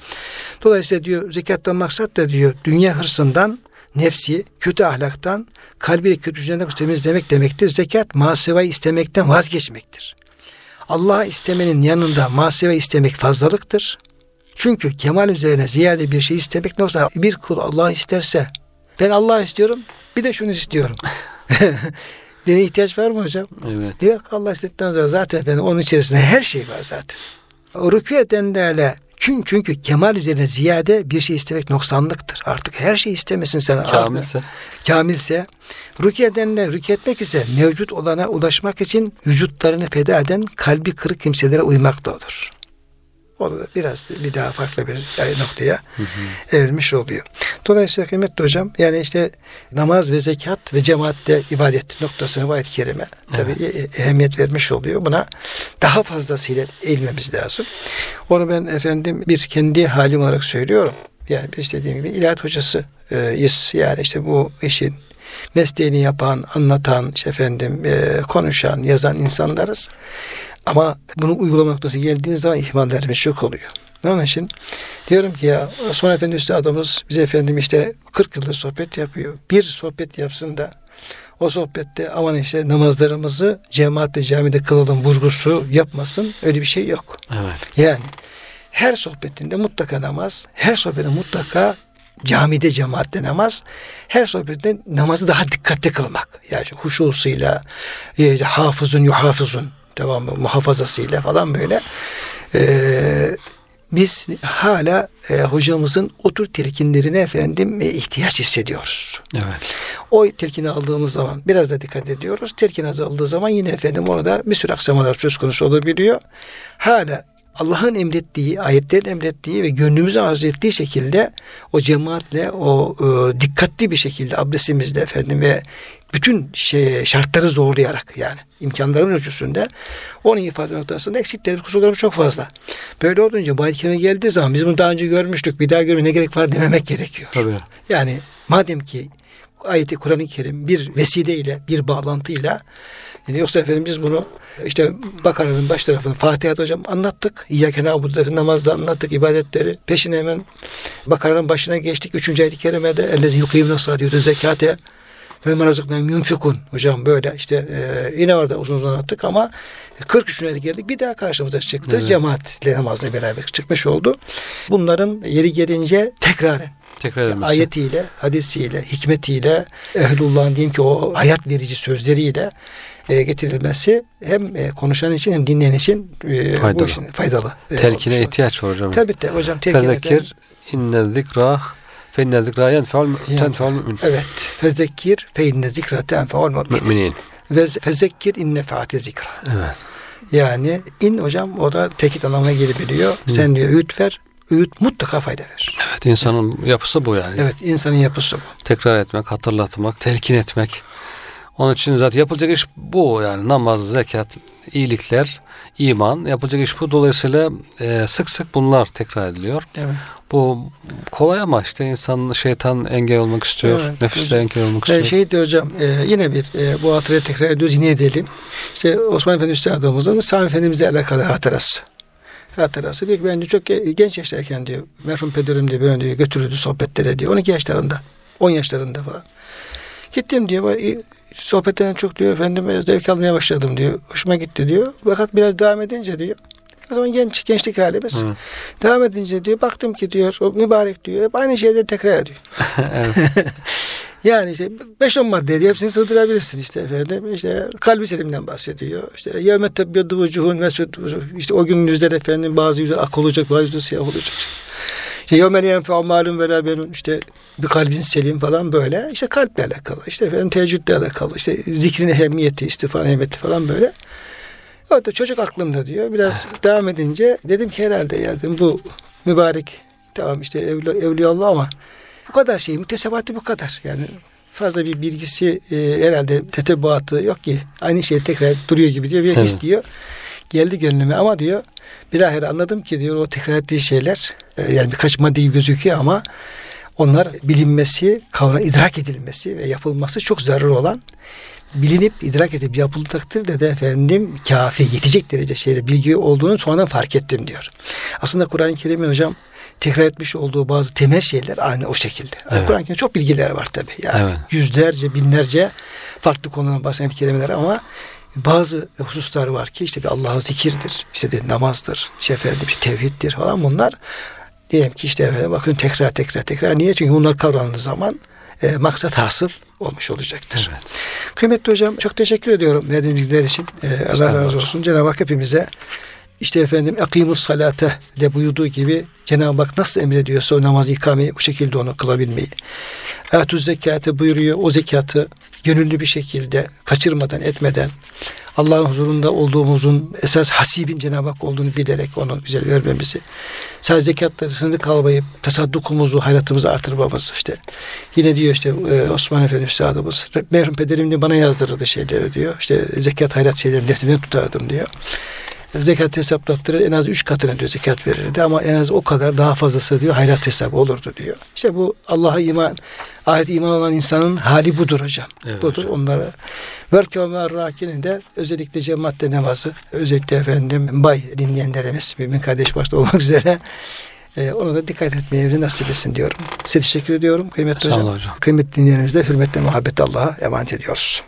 Dolayısıyla diyor zekattan maksat da diyor dünya hırsından nefsi, kötü ahlaktan, kalbi kötü düşüncelerden temizlemek demektir. Zekat muhasebayı istemekten vazgeçmektir. Allah istemenin yanında muhasebe istemek fazlalıktır. Çünkü kemal üzerine ziyade bir şey istemek ne olsa bir kul Allah isterse ben Allah istiyorum bir de şunu istiyorum. Dine ihtiyaç var mı hocam? Evet. Yok Allah istedikten sonra zaten efendim onun içerisinde her şey var zaten. O rükû edenlerle Çünkü, çünkü kemal üzerine ziyade bir şey istemek noksanlıktır. Artık her şey istemesin sen. Kamilse. Kamilse. Rukiye edenler rukiye etmek ise mevcut olana ulaşmak için vücutlarını feda eden kalbi kırık kimselere uymak da olur. Orada biraz bir daha farklı bir noktaya hı hı. evrilmiş oluyor. Dolayısıyla kıymetli hocam yani işte namaz ve zekat ve cemaatte ibadet noktasına bu ayet-i kerime tabi evet. ehemmiyet vermiş oluyor. Buna daha fazlasıyla eğilmemiz lazım. Onu ben efendim bir kendi halim olarak söylüyorum. Yani biz dediğim gibi ilahiyat hocasıyız. Yani işte bu işin mesleğini yapan, anlatan, işte efendim konuşan, yazan insanlarız. Ama bunu uygulama noktası geldiğiniz zaman ihmallerimiz çok oluyor. Onun için diyorum ki ya Osman Efendi Üstadımız bize efendim işte 40 yıldır sohbet yapıyor. Bir sohbet yapsın da o sohbette aman işte namazlarımızı cemaatle camide kılalım vurgusu yapmasın. Öyle bir şey yok. Evet. Yani her sohbetinde mutlaka namaz, her sohbette mutlaka camide cemaatte namaz, her sohbette namazı daha dikkatli kılmak. Yani huşusuyla, e, hafızun yuhafızun mı muhafazasıyla falan böyle ee, biz hala e, hocamızın otur telkinlerine efendim e, ihtiyaç hissediyoruz. Evet. O telkini aldığımız zaman biraz da dikkat ediyoruz. Telkin azaldığı zaman yine efendim orada bir sürü aksamalar söz konusu olabiliyor. Hala Allah'ın emrettiği, ayetlerin emrettiği ve gönlümüzün arzu ettiği şekilde o cemaatle o e, dikkatli bir şekilde abdestimizde efendim ve bütün şey, şartları zorlayarak yani imkanlarımız ölçüsünde onun ifade noktasında eksiklerimiz, kusurlarımız çok fazla. Böyle olunca bu ayet geldiği zaman biz bunu daha önce görmüştük. Bir daha görmeye ne gerek var dememek gerekiyor. Tabii. Yani madem ki ayeti Kur'an-ı Kerim bir vesileyle, bir bağlantıyla yani yoksa efendim biz bunu işte Bakara'nın baş tarafını Fatiha'da hocam anlattık. İyyâke nâbudu namazda anlattık ibadetleri. Peşine hemen Bakara'nın başına geçtik. Üçüncü ayet-i kerimede ellezi yukîmne sâdiyû zekâte ve merazıkna yunfikun hocam böyle işte e, yine orada uzun uzun anlattık ama 43. ayete geldik bir daha karşımıza çıktı. Evet. Cemaatle namazla beraber çıkmış oldu. Bunların yeri gelince tekraren Tekrar edilmesi. Ayetiyle, hadisiyle, hikmetiyle, ehlullah'ın diyeyim ki o hayat verici sözleriyle e, getirilmesi hem e, konuşan için hem dinleyen için e, faydalı. Bu işin faydalı. E, telkine olmuş. ihtiyaç var hocam. Tabii de hocam. Telkine Fezekir inne zikra fe inne zikra yenfe'ul mümin. Evet. Fezekir fe inne zikra tenfe'ul müminin. Ve fezekkir inne faate zikra. Evet. Yani in hocam o da tekit anlamına gelebiliyor. Hı. Sen diyor öğüt ver öğüt mutlaka fayda verir. Evet insanın yapısı bu yani. Evet insanın yapısı bu. Tekrar etmek, hatırlatmak, telkin etmek. Onun için zaten yapılacak iş bu yani namaz, zekat, iyilikler, iman yapılacak iş bu. Dolayısıyla e, sık sık bunlar tekrar ediliyor. Evet. Bu kolay ama işte insan şeytan engel olmak istiyor. Evet, nefis de engel olmak istiyor. Şey de hocam e, yine bir e, bu hatırayı tekrar ediyoruz yine edelim. İşte Osman Efendi Üstadımızın Sami Efendimizle alakalı hatırası hatırası diyor ki ben çok genç yaştayken diyor merhum pederim diyor beni diyor götürürdü sohbetlere diyor 12 yaşlarında 10 yaşlarında falan. Gittim diyor sohbetlerden çok diyor efendim zevk almaya başladım diyor. Hoşuma gitti diyor. Fakat biraz devam edince diyor o zaman genç gençlik halimiz. Hı. Devam edince diyor baktım ki diyor o mübarek diyor hep aynı şeyleri tekrar ediyor. Yani işte 5-10 madde diye hepsini sığdırabilirsin işte efendim. İşte kalbi selimden bahsediyor. İşte yevmet tebbiyatı vucuhun mesut işte o gün yüzler efendim bazı yüzler ak olacak bazı yüzler siyah olacak. İşte yevmel yenfe'u malum ve la işte bir kalbin selim falan böyle. İşte kalple alakalı. İşte efendim teheccüdle alakalı. İşte zikrin ehemmiyeti, istiğfar ehemmiyeti falan böyle. O da çocuk aklımda diyor. Biraz devam edince dedim ki herhalde ya dedim, bu mübarek tamam işte evli, evliyaullah ama bu kadar şey mütesebatı bu kadar. Yani fazla bir bilgisi e, herhalde tetebuatı yok ki. Aynı şey tekrar duruyor gibi diyor. Bir his diyor. Geldi gönlüme ama diyor bilahare anladım ki diyor o tekrar ettiği şeyler e, yani birkaç madde gözüküyor ama onlar bilinmesi, kavra idrak edilmesi ve yapılması çok zararı olan bilinip idrak edip yapıldığı takdirde de efendim kafi yetecek derece şeyle bilgi olduğunu sonradan fark ettim diyor. Aslında Kur'an-ı Kerim'in hocam tekrar etmiş olduğu bazı temel şeyler aynı o şekilde. Evet. Kur'an-ı Kerim'de çok bilgiler var tabi. Yani evet. yüzlerce, binlerce farklı konudan bahseden kelimeler ama bazı hususlar var ki işte bir Allah'a zikirdir, işte de namazdır, işte efendim işte tevhiddir falan bunlar. Diyelim ki işte efendim bakın tekrar tekrar tekrar. Niye? Çünkü bunlar kavrandığı zaman e, maksat hasıl olmuş olacaktır. Evet. Kıymetli hocam çok teşekkür ediyorum verdiğiniz bilgiler için. E, Allah razı olsun. Cenab-ı Hak hepimize İşte efendim akimus salate de buyurduğu gibi Cenab-ı Hak nasıl emrediyorsa o namazı ikameyi bu şekilde onu kılabilmeyi. Atuz zekatı buyuruyor. O zekatı gönüllü bir şekilde kaçırmadan etmeden Allah'ın huzurunda olduğumuzun esas hasibin Cenab-ı Hak olduğunu bilerek onu güzel vermemizi. Sadece zekatları sınırlı kalmayıp tasaddukumuzu, hayratımızı artırmamız işte. Yine diyor işte e, Osman Efendi Üstadımız merhum pederim de bana yazdırırdı şeyleri diyor. İşte zekat hayrat şeylerini defterini tutardım diyor zekat hesaplattırır en az üç katına diyor zekat verirdi ama en az o kadar daha fazlası diyor hayrat hesabı olurdu diyor. İşte bu Allah'a iman, ahiret iman olan insanın hali budur hocam. Evet budur hocam. onlara. Verkâme rakinin de özellikle cemaatte namazı, özellikle efendim bay dinleyenlerimiz, mümin kardeş başta olmak üzere e, ona da dikkat etmeyi nasip etsin diyorum. Size teşekkür ediyorum kıymetli hocam. hocam. Kıymetli dinleyenlerimizle hürmetle muhabbetle Allah'a emanet ediyoruz.